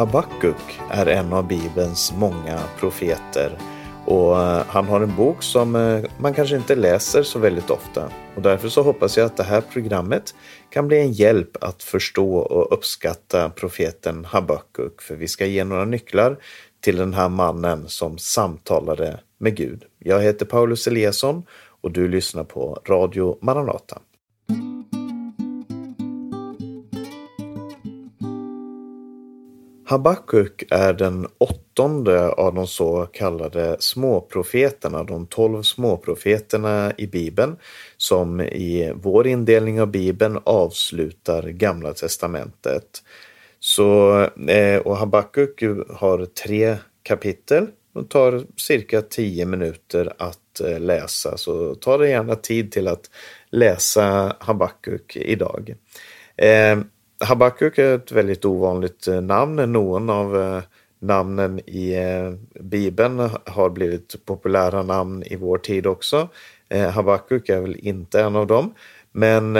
Habakuk är en av Bibelns många profeter och eh, han har en bok som eh, man kanske inte läser så väldigt ofta. Och därför så hoppas jag att det här programmet kan bli en hjälp att förstå och uppskatta profeten Habakuk. För vi ska ge några nycklar till den här mannen som samtalade med Gud. Jag heter Paulus Eliasson och du lyssnar på Radio Maranata. Habakuk är den åttonde av de så kallade småprofeterna, de tolv småprofeterna i Bibeln, som i vår indelning av Bibeln avslutar Gamla Testamentet. Så, eh, och Habakuk har tre kapitel och tar cirka tio minuter att eh, läsa, så ta dig gärna tid till att läsa Habakuk idag. Eh, Habakuk är ett väldigt ovanligt eh, namn. Någon av eh, namnen i eh, Bibeln har blivit populära namn i vår tid också. Habakuk är väl inte en av dem. Men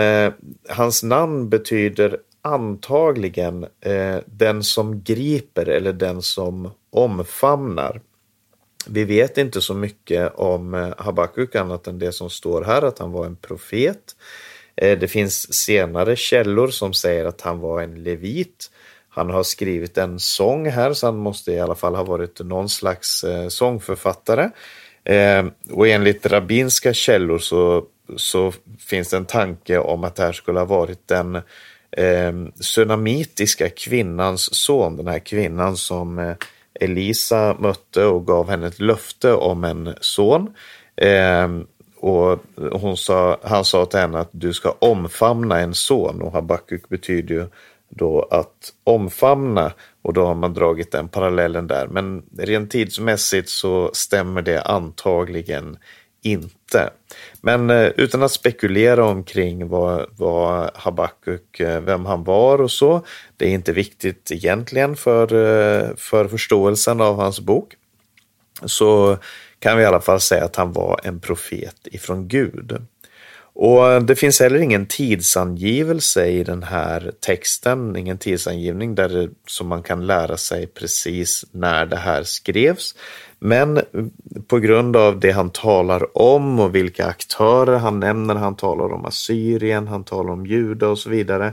hans namn betyder antagligen den som griper eller den som omfamnar. Vi vet inte så mycket om Habakuk annat än det som står här, att han var en profet. Eh, det finns senare källor som säger att han var en levit. Han har skrivit en sång här så han måste i alla fall ha varit någon slags eh, sångförfattare. Eh, och enligt rabbinska källor så, så finns det en tanke om att det här skulle ha varit den eh, sunamitiska kvinnans son, den här kvinnan som Elisa mötte och gav henne ett löfte om en son. Och hon sa, han sa till henne att du ska omfamna en son och Habakuk betyder ju då att omfamna och då har man dragit den parallellen där. Men rent tidsmässigt så stämmer det antagligen inte. Men eh, utan att spekulera omkring vad, vad Habakuk, eh, vem han var och så, det är inte viktigt egentligen för, eh, för förståelsen av hans bok. Så kan vi i alla fall säga att han var en profet ifrån Gud. Och det finns heller ingen tidsangivelse i den här texten, ingen tidsangivning där det, som man kan lära sig precis när det här skrevs. Men på grund av det han talar om och vilka aktörer han nämner, han talar om Assyrien, han talar om Juda och så vidare,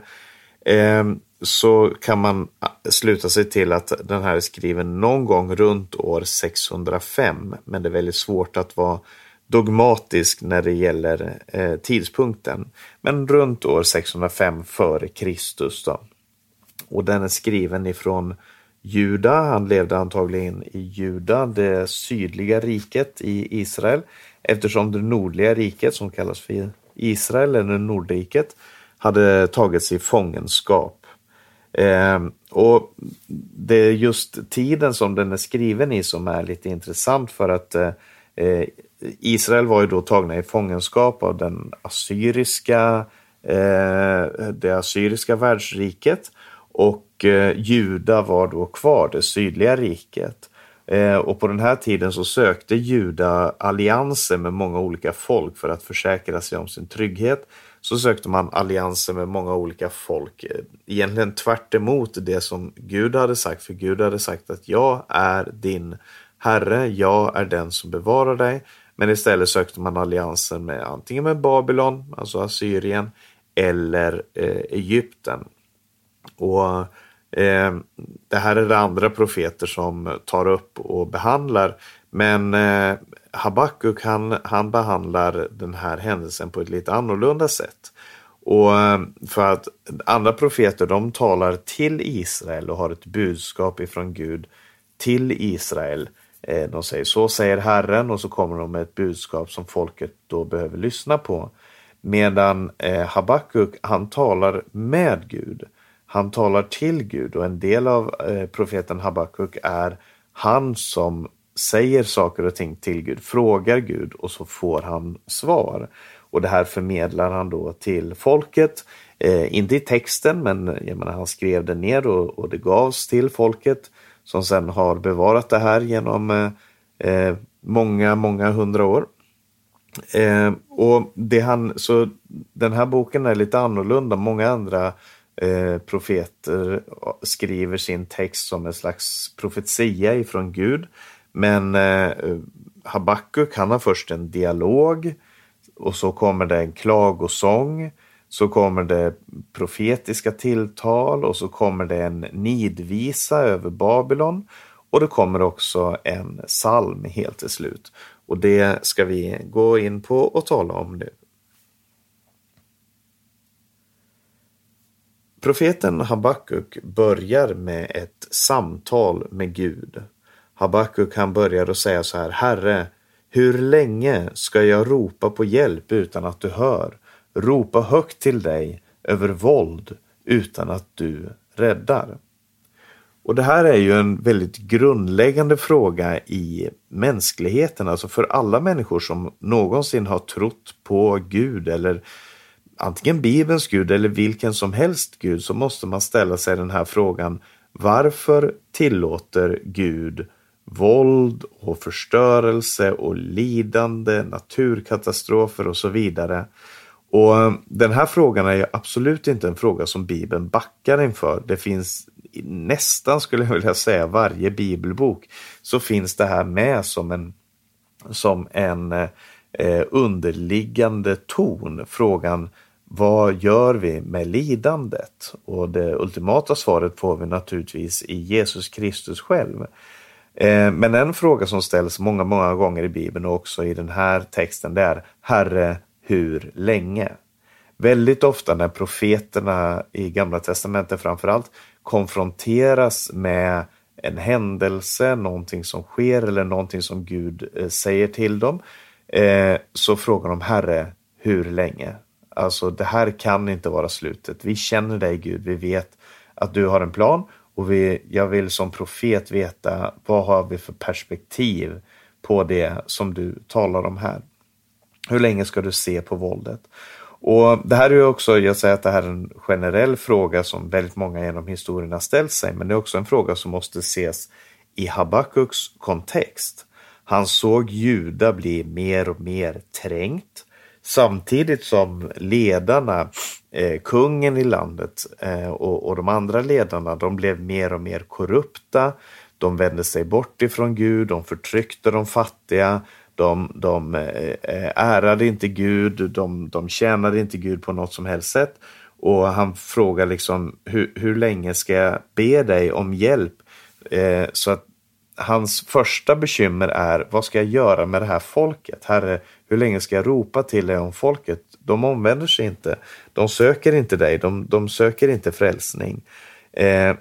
eh, så kan man ah, sluta sig till att den här är skriven någon gång runt år 605. Men det är väldigt svårt att vara dogmatisk när det gäller eh, tidpunkten. Men runt år 605 före Kristus. Då. Och den är skriven ifrån Juda. Han levde antagligen i Juda, det sydliga riket i Israel. Eftersom det nordliga riket som kallas för Israel eller Nordriket hade tagits i fångenskap Eh, och det är just tiden som den är skriven i som är lite intressant för att eh, Israel var ju då tagna i fångenskap av den assyriska, eh, det assyriska världsriket och eh, Juda var då kvar, det sydliga riket. Eh, och på den här tiden så sökte Juda allianser med många olika folk för att försäkra sig om sin trygghet så sökte man allianser med många olika folk. Eh, egentligen tvärt det som Gud hade sagt, för Gud hade sagt att jag är din Herre, jag är den som bevarar dig. Men istället sökte man allianser med antingen med Babylon, alltså Assyrien, eller eh, Egypten. Och eh, Det här är det andra profeter som tar upp och behandlar. Men eh, Habakuk han, han behandlar den här händelsen på ett lite annorlunda sätt. Och eh, för att andra profeter de talar till Israel och har ett budskap ifrån Gud till Israel. Eh, de säger så säger Herren och så kommer de med ett budskap som folket då behöver lyssna på. Medan eh, Habakuk han talar med Gud. Han talar till Gud och en del av profeten Habakuk är han som säger saker och ting till Gud, frågar Gud och så får han svar. Och det här förmedlar han då till folket, eh, inte i texten men jag menar, han skrev det ner och, och det gavs till folket som sedan har bevarat det här genom eh, eh många, många hundra år. Eh, och det han, så den här boken är lite annorlunda. Många andra eh, profeter skriver sin text som en slags profetia ifrån Gud. Men eh, Habakuk han har först en dialog och så kommer det en klagosång. Så kommer det profetiska tilltal och så kommer det en nidvisa över Babylon. Och det kommer också en psalm helt till slut. Och det ska vi gå in på och tala om nu. Profeten Habakuk börjar med ett samtal med Gud. Habakuk han börjar att säga så här, Herre, hur länge ska jag ropa på hjälp utan att du hör? Ropa högt till dig över våld utan att du räddar. Och det här är ju en väldigt grundläggande fråga i mänskligheten, alltså för alla människor som någonsin har trott på Gud eller antingen Bibelns Gud eller vilken som helst Gud så måste man ställa sig den här frågan. Varför tillåter Gud våld och förstörelse och lidande, naturkatastrofer och så vidare? Och eh, den här frågan är absolut inte en fråga som Bibeln backar inför. Det finns nästan, skulle jag vilja säga, varje bibelbok så finns det här med som en, som en eh, underliggande ton. Frågan vad gör vi med lidandet? Och det ultimata svaret får vi naturligtvis i Jesus Kristus själv. Eh, men en fråga som ställs många, många gånger i Bibeln och också i den här texten det är Herre, hur länge? Väldigt ofta när profeterna i Gamla Testamentet framförallt konfronteras med en händelse, någonting som sker eller någonting som Gud eh, säger till dem, eh, så frågar de Herre, hur länge? Alltså det här kan inte vara slutet. Vi känner dig Gud, vi vet att du har en plan och vi, jag vill som profet veta vad har vi för perspektiv på det som du talar om här. Hur länge ska du se på våldet? Och Det här är också, jag säger att det här är en generell fråga som väldigt många genom historien har ställt sig, men det är också en fråga som måste ses i Habakuks kontext. Han såg Juda bli mer och mer trängt. Samtidigt som ledarna, eh, kungen i landet eh, och, och de andra ledarna, de blev mer och mer korrupta. De vände sig bort ifrån Gud, de förtryckte de fattiga, de, de eh, eh, ärade inte Gud, de, de tjänade inte Gud på något som helst sätt. Och han frågar liksom, hur, hur länge ska jag be dig om hjälp? Eh, så att hans första bekymmer är, vad ska jag göra med det här folket? Herre, hur länge ska jag ropa till dig om folket? De omvänder sig inte. De söker inte dig. De, de söker inte frälsning. Eh,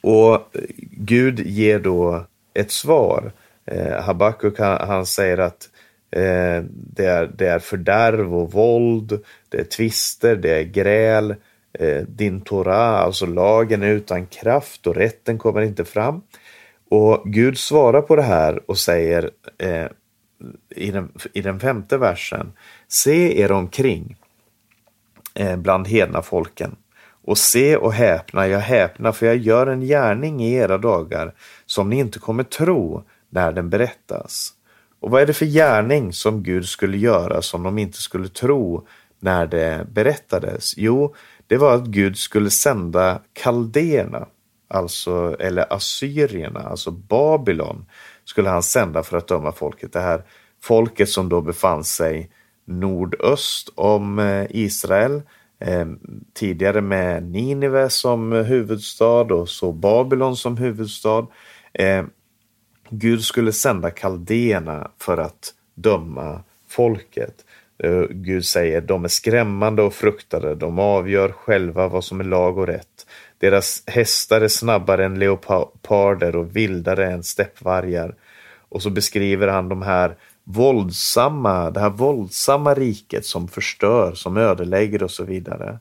och Gud ger då ett svar. Eh, Habakuk han, han, säger att eh, det, är, det är fördärv och våld, det är tvister, det är gräl. Eh, din Torah, alltså lagen, är utan kraft och rätten kommer inte fram. Och Gud svarar på det här och säger eh, i, den, i den femte versen, se er omkring eh, bland hedna folken och se och häpna, jag häpna, för jag gör en gärning i era dagar som ni inte kommer tro när den berättas. Och vad är det för gärning som Gud skulle göra som de inte skulle tro när det berättades? Jo, det var att Gud skulle sända kaldéerna, alltså, eller assyrierna, alltså Babylon, skulle han sända för att döma folket. Det här folket som då befann sig nordöst om eh, Israel, eh, tidigare med Nineve som huvudstad och så Babylon som huvudstad. Eh, Gud skulle sända kaldéerna för att döma folket. Gud säger de är skrämmande och fruktade, de avgör själva vad som är lag och rätt. Deras hästar är snabbare än leoparder och vildare än steppvargar. Och så beskriver han de här våldsamma, det här våldsamma riket som förstör, som ödelägger och så vidare.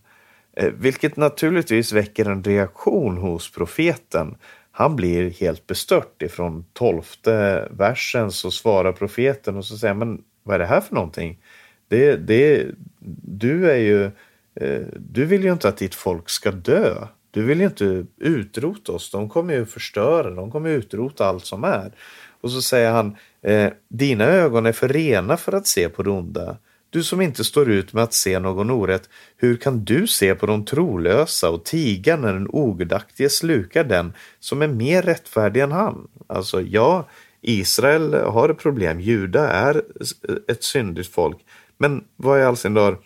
Eh, vilket naturligtvis väcker en reaktion hos profeten han blir helt bestört ifrån tolfte versen så svarar profeten och så säger men vad är det här för någonting? Det, det, du är ju, eh, du vill ju inte att ditt folk ska dö. Du vill ju inte utrota oss. De kommer ju förstöra, de kommer utrota allt som är. Och så säger han, eh, dina ögon är för rena för att se på det onda. Du som inte står ut med att se någon orätt, hur kan du se på de trolösa och tiga när den ogudaktige slukar den som är mer rättfärdig än han? Alltså, ja, Israel har ett problem, Juda är ett syndigt folk, men vad i all sin dar,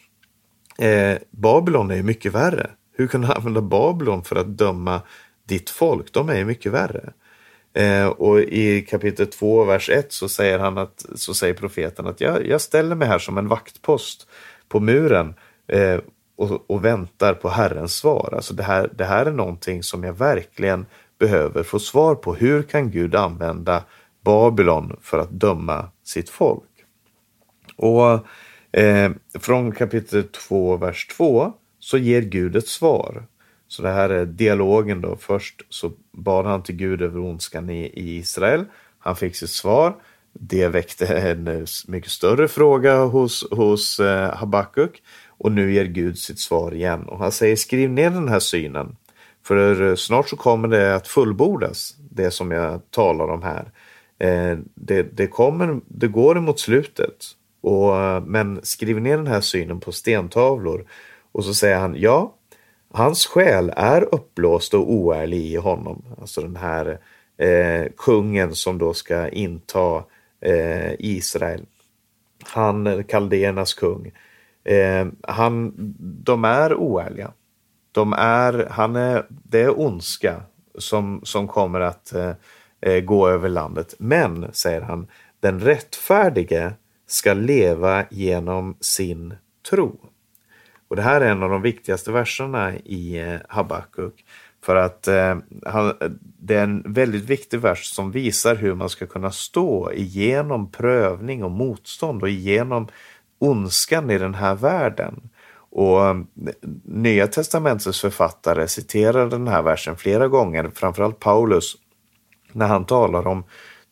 eh, Babylon är ju mycket värre. Hur kan du använda Babylon för att döma ditt folk? De är ju mycket värre. Eh, och i kapitel 2, vers 1 så säger, han att, så säger profeten att jag, jag ställer mig här som en vaktpost på muren eh, och, och, väntar på Herrens svar. Alltså det här, det här är någonting som jag verkligen behöver få svar på. Hur kan Gud använda Babylon för att döma sitt folk? Och eh, från kapitel 2, vers 2 så ger Gud ett svar. Så det här är dialogen då. Först så bad han till Gud över ondskan i, i Israel. Han fick sitt svar. Det väckte en eh, mycket större fråga hos, hos eh, Habakuk. Och nu ger Gud sitt svar igen. Och han säger skriv ner den här synen. För eh, snart så kommer det att fullbordas, det som jag talar om här. Eh, det, det, kommer, det går emot slutet. Och, eh, men skriv ner den här synen på stentavlor. Och så säger han, ja, Hans själ är uppblåst och oärlig i honom. Alltså den här eh, kungen som då ska inta eh, Israel. Han, kaldéernas kung. Eh, han, de är oärliga. De är, han är, det är ondska som, som kommer att eh, eh gå över landet. Men, säger han, den rättfärdige ska leva genom sin tro. Och det här är en av de viktigaste verserna i eh, Habakuk. För att eh, han, det är en väldigt viktig vers som visar hur man ska kunna stå igenom prövning och motstånd och igenom ondskan i den här världen. Och eh, Nya testamentets författare citerar den här versen flera gånger, framförallt Paulus, när han talar om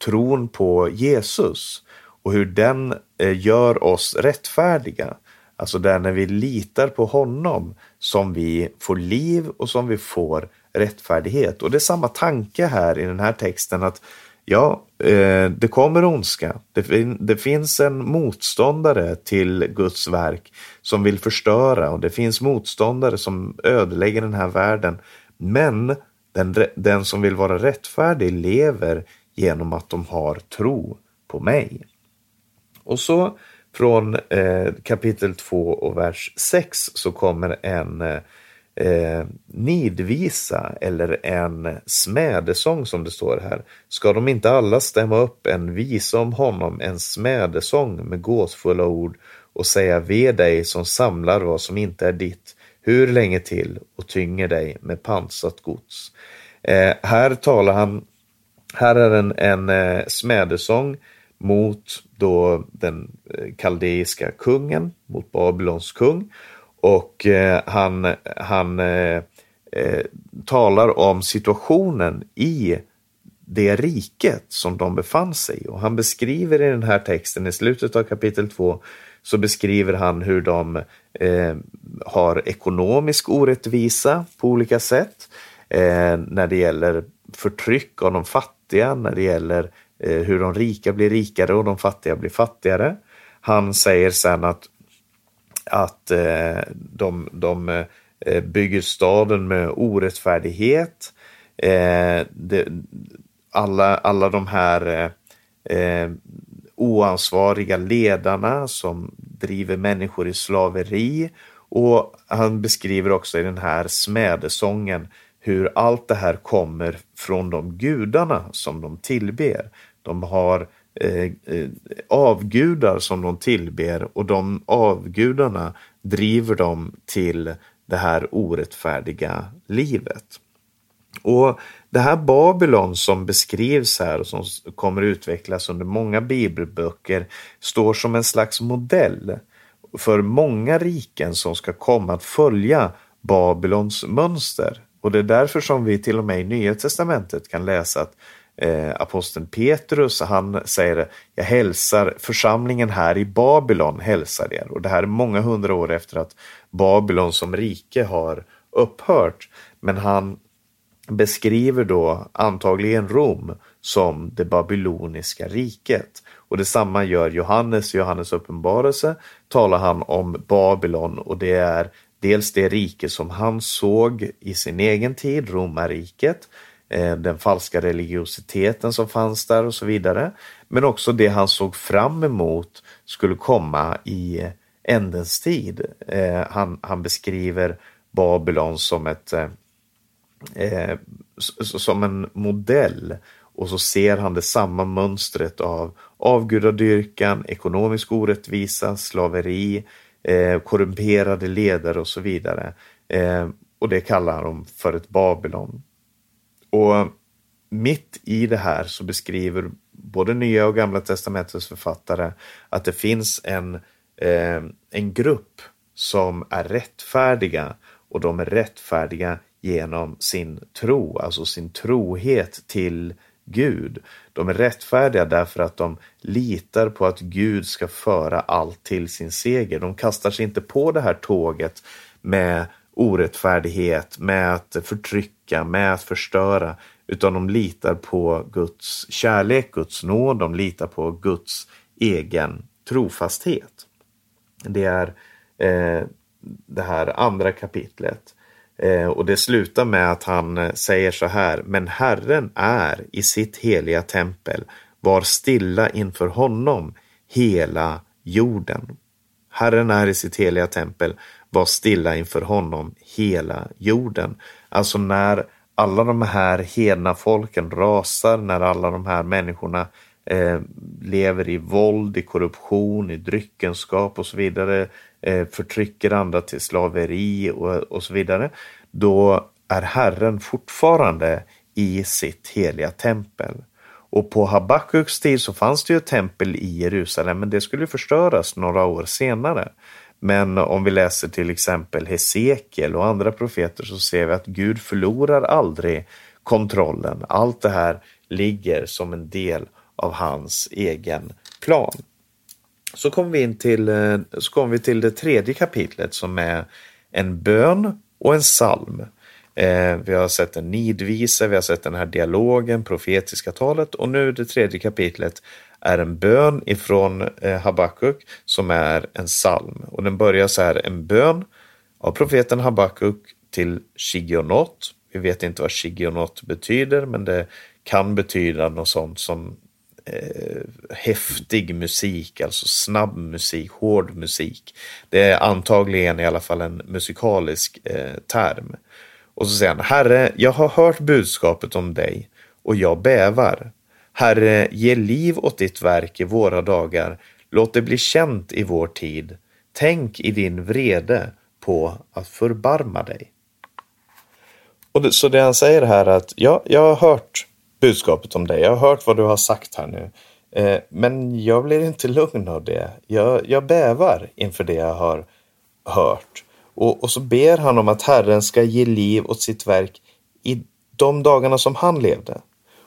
tron på Jesus och hur den eh, gör oss rättfärdiga. Alltså där när vi litar på honom som vi får liv och som vi får rättfärdighet. Och det är samma tanke här i den här texten att ja, eh, det kommer ondska. Det, det, finns en motståndare till Guds verk som vill förstöra och det finns motståndare som ödelägger den här världen. Men den, den som vill vara rättfärdig lever genom att de har tro på mig. Och så från eh, kapitel 2 och vers 6 så kommer en eh, nidvisa eller en smädesång som det står här. Ska de inte alla stämma upp en visa om honom, en smädesång med gåsfulla ord och säga ve dig som samlar vad som inte är ditt, hur länge till och tynger dig med pansat gods. Eh, här talar han, här är en, en eh, smädesång mot då den eh, kaldeiska kungen, mot Babylons kung. Och eh, han, han eh, eh, talar om situationen i det riket som de befann sig i. Och han beskriver i den här texten, i slutet av kapitel 2, så beskriver han hur de eh, har ekonomisk orättvisa på olika sätt. Eh, när det gäller förtryck av de fattiga, när det gäller Eh, hur de rika blir rikare och de fattiga blir fattigare. Han säger sen att, att eh, de, de eh, bygger staden med orättfärdighet. alla, alla de här oansvariga ledarna som driver människor i slaveri. Och han beskriver också i den här smädesången hur allt det här kommer från de gudarna som de tillber. De har eh, eh, avgudar som de tillber och de avgudarna driver dem till det här orättfärdiga livet. Och det här Babylon som beskrivs här och som kommer utvecklas under många bibelböcker står som en slags modell för många riken som ska komma att följa Babylons mönster. Och det är därför som vi till och med i Nya Testamentet kan läsa att eh, aposteln Petrus, han säger jag hälsar församlingen här i Babylon hälsar er. Och det här är många hundra år efter att Babylon som rike har upphört. Men han beskriver då antagligen Rom som det babyloniska riket. Och detsamma gör Johannes i Johannes uppenbarelse talar han om Babylon och det är dels det rike som han såg i sin egen tid, romarriket, Eh, den falska religiositeten som fanns där och så vidare. Men också det han såg fram emot skulle komma i ändens tid. Eh, han, han beskriver Babylon som ett eh, eh som en modell och så ser han det samma mönstret av avgudadyrkan, ekonomisk orättvisa, slaveri, eh, korrumperade ledare och så vidare. Eh, och det kallar de för ett Babylon. Och mitt i det här så beskriver både Nya och Gamla Testamentets författare att det finns en, eh, en grupp som är rättfärdiga och de är rättfärdiga genom sin tro, alltså sin trohet till Gud. De är rättfärdiga därför att de litar på att Gud ska föra allt till sin seger. De kastar sig inte på det här tåget med orättfärdighet, med att förtrycka, med att förstöra, utan de litar på Guds kärlek, Guds nåd, de litar på Guds egen trofasthet. Det är eh, det här andra kapitlet. Eh, och det slutar med att han eh, säger så här, men Herren är i sitt heliga tempel, var stilla inför honom hela jorden. Herren är i sitt heliga tempel, var stilla inför honom hela jorden. Alltså när alla de här hedna folken rasar, när alla de här människorna eh, lever i våld, i korruption, i dryckenskap och så vidare, eh, förtrycker andra till slaveri och, och så vidare, då är Herren fortfarande i sitt heliga tempel. Och på Habakuks tid så fanns det ju ett tempel i Jerusalem, men det skulle förstöras några år senare. Men om vi läser till exempel Hesekiel och andra profeter så ser vi att Gud förlorar aldrig kontrollen. Allt det här ligger som en del av hans egen plan. Så kommer vi in till, eh, så kom vi till det tredje kapitlet som är en bön och en psalm. Eh, vi har sett en nidvisa, vi har sett den här dialogen, profetiska talet och nu det tredje kapitlet är en bön ifrån eh, Habakuk som är en psalm. Och den börjar så här, en bön av profeten Habakuk till Shigionot. Vi vet inte vad Shigionot betyder, men det kan betyda något sånt som eh, häftig musik, alltså snabb musik, hård musik. Det är antagligen i alla fall en musikalisk eh, term. Och så säger han, Herre, jag har hört budskapet om dig och jag bävar. Herre, ge liv åt ditt verk i våra dagar. Låt det bli känt i vår tid. Tänk i din vrede på att förbarma dig. Och det, så det han säger här är att ja, jag har hört budskapet om dig. Jag har hört vad du har sagt här nu. Eh, men jag blir inte lugn av det. Jag, jag bävar inför det jag har hört. Och, och så ber han om att Herren ska ge liv åt sitt verk i de dagarna som han levde.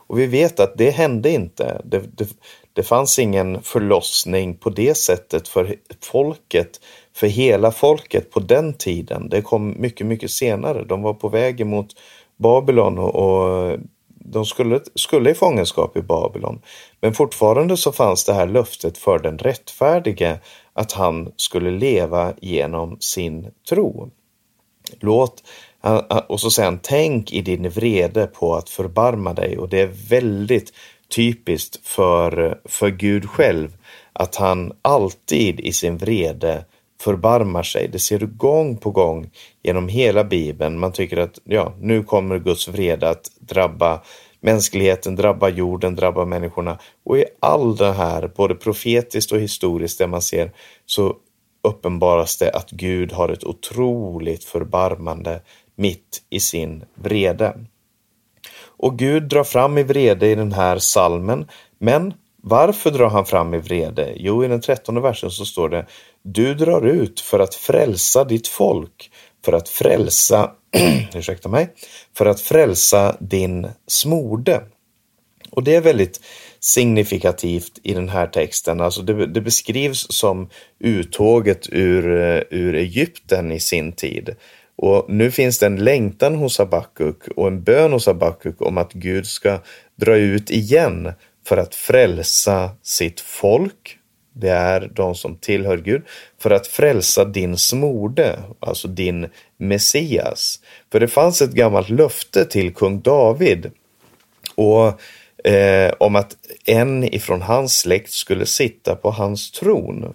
Och vi vet att det hände inte. Det, det, det fanns ingen förlossning på det sättet för folket, för hela folket på den tiden. Det kom mycket, mycket senare. De var på väg mot Babylon och, och de skulle, skulle i fångenskap i Babylon. Men fortfarande så fanns det här löftet för den rättfärdige att han skulle leva genom sin tro. Låt, och så säger han, tänk i din vrede på att förbarma dig och det är väldigt typiskt för, för Gud själv att han alltid i sin vrede förbarmar sig. Det ser du gång på gång genom hela Bibeln. Man tycker att ja, nu kommer Guds vrede att drabba mänskligheten, drabbar jorden, drabbar människorna. Och i all det här, både profetiskt och historiskt, det man ser, så uppenbaras det att Gud har ett otroligt förbarmande mitt i sin vrede. Och Gud drar fram i vrede i den här salmen, men varför drar han fram i vrede? Jo, i den trettonde versen så står det Du drar ut för att frälsa ditt folk, för att frälsa, ursäkta mig, för att frälsa din smorde. Och det är väldigt signifikativt i den här texten. Alltså det, det beskrivs som uttåget ur, eh, ur Egypten i sin tid. Och nu finns det en längtan hos Habakuk och en bön hos Habakuk om att Gud ska dra ut igen för att frälsa sitt folk. Det är de som tillhör Gud. För att frälsa din smorde, alltså din Messias. För det fanns ett gammalt löfte till kung David och eh, om att en ifrån hans släkt skulle sitta på hans tron.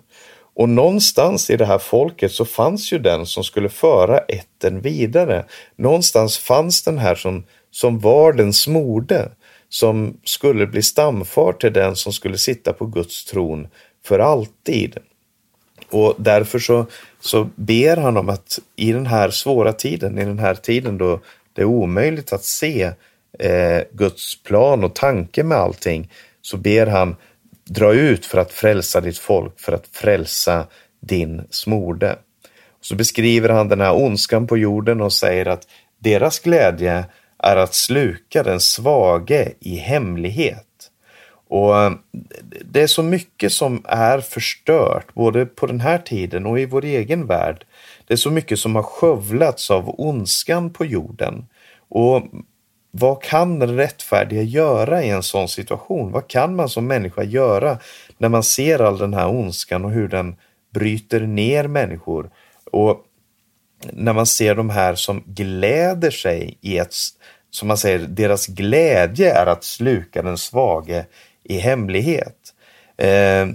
Och någonstans i det här folket så fanns ju den som skulle föra ätten vidare. Någonstans fanns den här som, som var den smorde, som skulle bli stamfar till den som skulle sitta på Guds tron för alltid. Och därför så, så ber han om att i den här svåra tiden, i den här tiden då det är omöjligt att se eh, Guds plan och tanke med allting, så ber han dra ut för att frälsa ditt folk, för att frälsa din smorde. Och så beskriver han den här ondskan på jorden och säger att deras glädje är att sluka den svage i hemlighet. Och eh, Det är så mycket som är förstört, både på den här tiden och i vår egen värld. Det är så mycket som har skövlats av ondskan på jorden. Och vad kan den rättfärdiga göra i en sån situation? Vad kan man som människa göra när man ser all den här ondskan och hur den bryter ner människor? Och när man ser de här som gläder sig i ett, som man säger, deras glädje är att sluka den svage i hemlighet. Eh,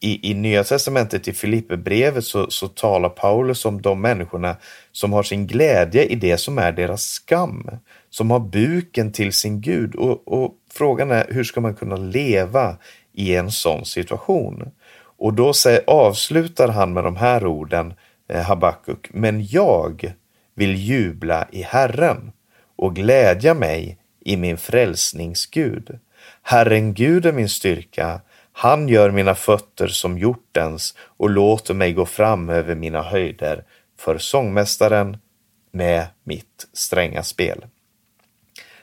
I, I Nya Testamentet, i Filipperbrevet, så, så talar Paulus om de människorna som har sin glädje i det som är deras skam som har buken till sin Gud. Och, och, frågan är hur ska man kunna leva i en sån situation? Och då säger, avslutar han med de här orden, eh, Habakuk, men jag vill jubla i Herren och glädja mig i min frälsningsgud. Herren Gud är min styrka, han gör mina fötter som hjortens och låter mig gå fram över mina höjder för sångmästaren med mitt stränga spel.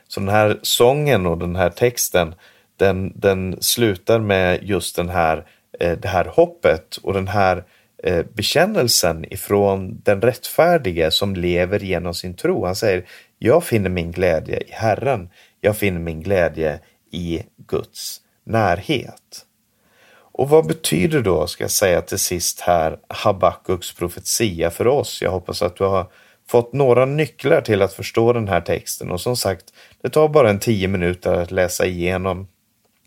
Så den här sången och den här texten, den, den slutar med just den här, eh, det här hoppet och den här eh, bekännelsen ifrån den rättfärdige som lever genom sin tro. Han säger, jag finner min glädje i Herren. Jag finner min glädje i Guds närhet. Och vad betyder då, ska jag säga till sist här, Habakuks profetia för oss? Jag hoppas att du har fått några nycklar till att förstå den här texten och som sagt, det tar bara en tio minuter att läsa igenom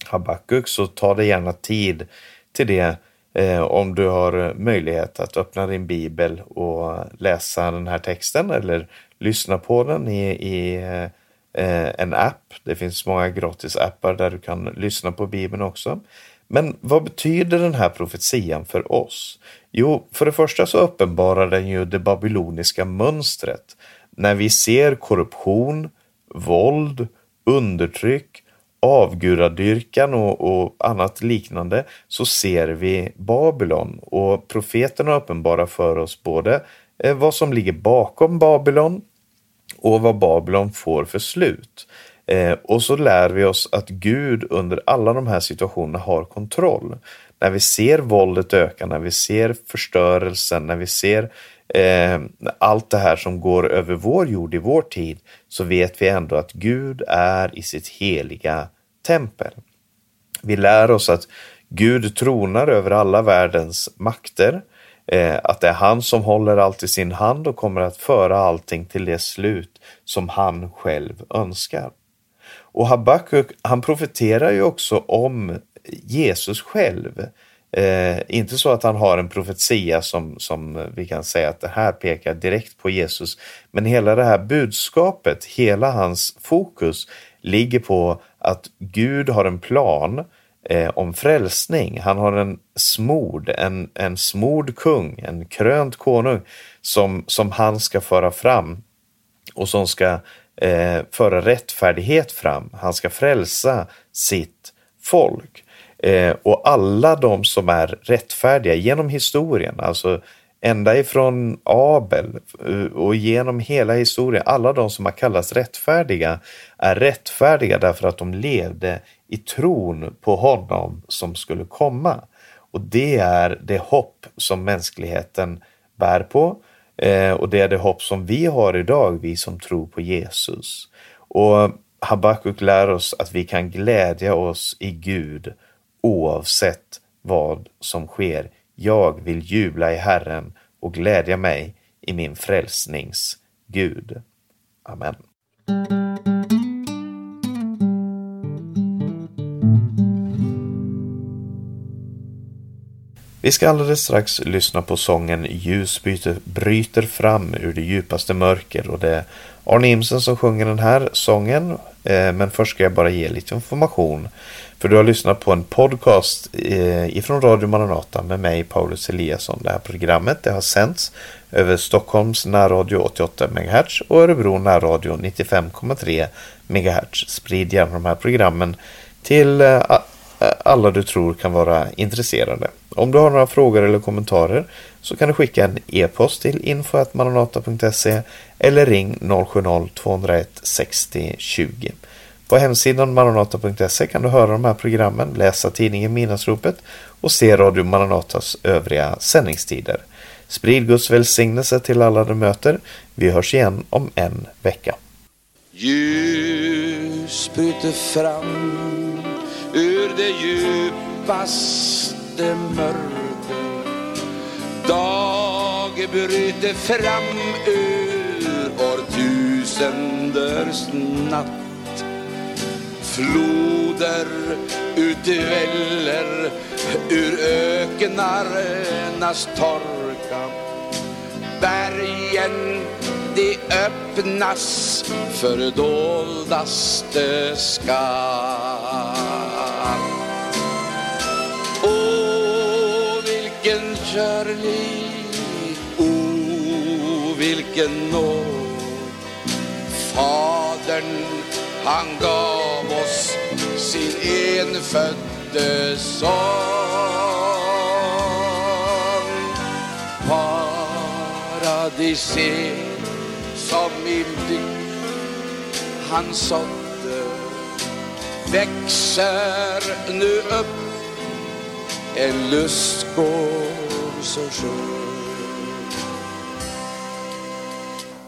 Habakuk så ta dig gärna tid till det eh, om du har möjlighet att öppna din bibel och läsa den här texten eller lyssna på den i, i eh, Eh, en app. Det finns många gratis appar där du kan lyssna på bibeln också. Men vad betyder den här profetian för oss? Jo, för det första så uppenbarar den ju det babyloniska mönstret. När vi ser korruption, våld, undertryck, avgudadyrkan och, och annat liknande så ser vi Babylon och profeterna uppenbarar för oss både eh, vad som ligger bakom Babylon och vad Babylon får för slut. Eh, och så lär vi oss att Gud under alla de här situationerna har kontroll. När vi ser våldet öka, när vi ser förstörelsen, när vi ser eh, allt det här som går över vår jord i vår tid, så vet vi ändå att Gud är i sitt heliga tempel. Vi lär oss att Gud tronar över alla världens makter, eh, att det är han som håller allt i sin hand och kommer att föra allting till det slut som han själv önskar. Och Habakuk, han profeterar ju också om Jesus själv. Eh, inte så att han har en profetia som, som vi kan säga att det här pekar direkt på Jesus, men hela det här budskapet, hela hans fokus ligger på att Gud har en plan eh, om frälsning. Han har en smord, en, en smord kung, en krönt konung som, som han ska föra fram och som ska eh, föra rättfärdighet fram. Han ska frälsa sitt folk. Eh, och alla de som är rättfärdiga genom historien, alltså ända ifrån Abel eh, och genom hela historien, alla de som har kallats rättfärdiga är rättfärdiga därför att de levde i tron på honom som skulle komma. Och det är det hopp som mänskligheten bär på eh, och det är det hopp som vi har idag, vi som tror på Jesus. Och Habakuk lär oss att vi kan glädja oss i Gud oavsett vad som sker. Jag vill jubla i Herren och glädja mig i min frälsnings Gud. Amen. Vi ska alldeles strax lyssna på sången Ljus bryter fram ur det djupaste mörker och det är Arne Imsen som sjunger den här sången. Eh, men först ska jag bara ge lite information. För du har lyssnat på en podcast eh, ifrån Radio Maranata med mig Paulus Eliasson. Det här programmet det har sänds över Stockholms närradio 88 MHz och Örebro närradio 95,3 MHz. Sprid gärna de här programmen till eh, alla du tror kan vara intresserade. Om du har några frågor eller kommentarer så kan du skicka en e-post till info.maranata.se eller ring 070-201 60 20. På hemsidan maranata.se kan du höra de här programmen, läsa tidningen Midnattsropet och se Radio Maranatas övriga sändningstider. Sprid Guds välsignelse till alla du möter. Vi hörs igen om en vecka. Ljus bryter fram det djupaste mörker. Dag bryter fram ur årtusenders natt Floder utväller ur öknarnas torka. Bergen de öppnas för doldaste skatt. Vilken kärlek, vilken nåd. Fadern, han gav oss sin enfödde son. Paradiset som i blick han sådde växer nu upp en lustgård som skön.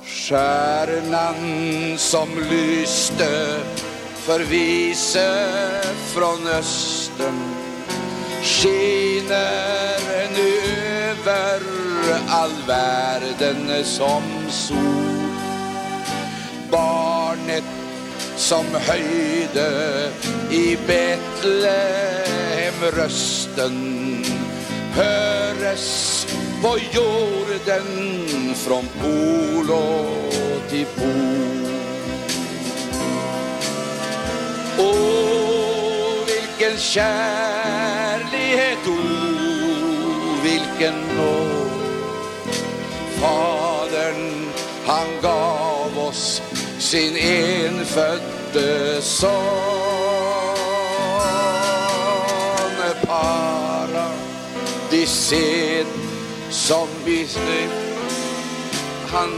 Stjärnan som lyste för vise från östern skiner nu över all världen som sol. Barnet som höjde i Betlehem rösten höres på jorden från polo till pol. Åh, vilken kärlighet, o, vilken nåd. Fadern, han gav oss sin enfödde son. Paradised som vi han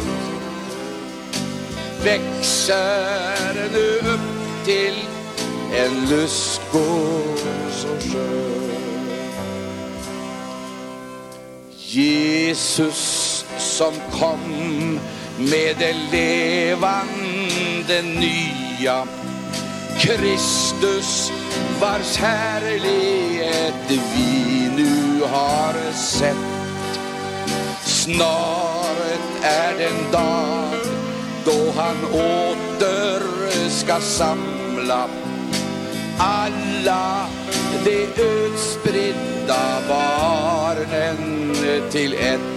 växer nu upp till en lustgård så skön. Jesus som kom med det levande nya Kristus vars härlighet vi du har sett. Snart är den dag då han åter ska samla alla de utspridda barnen till ett.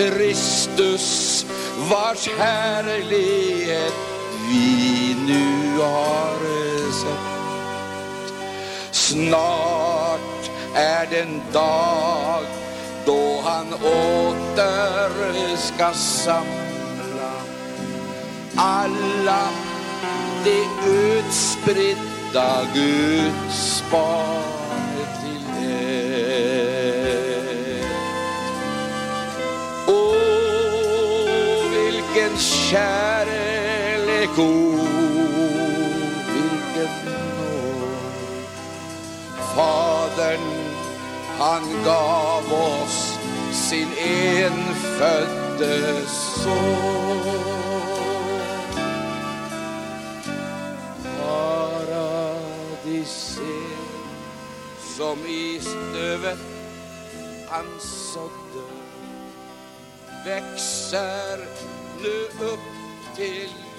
Kristus vars härlighet vi nu har sett. Snart är den dag då han åter ska samla alla de utspridda Guds barn kärlek, åh, vilken nåd. Fadern, han gav oss sin enfödde son. Paradise som i stövet han sådde växer nu upp till en lust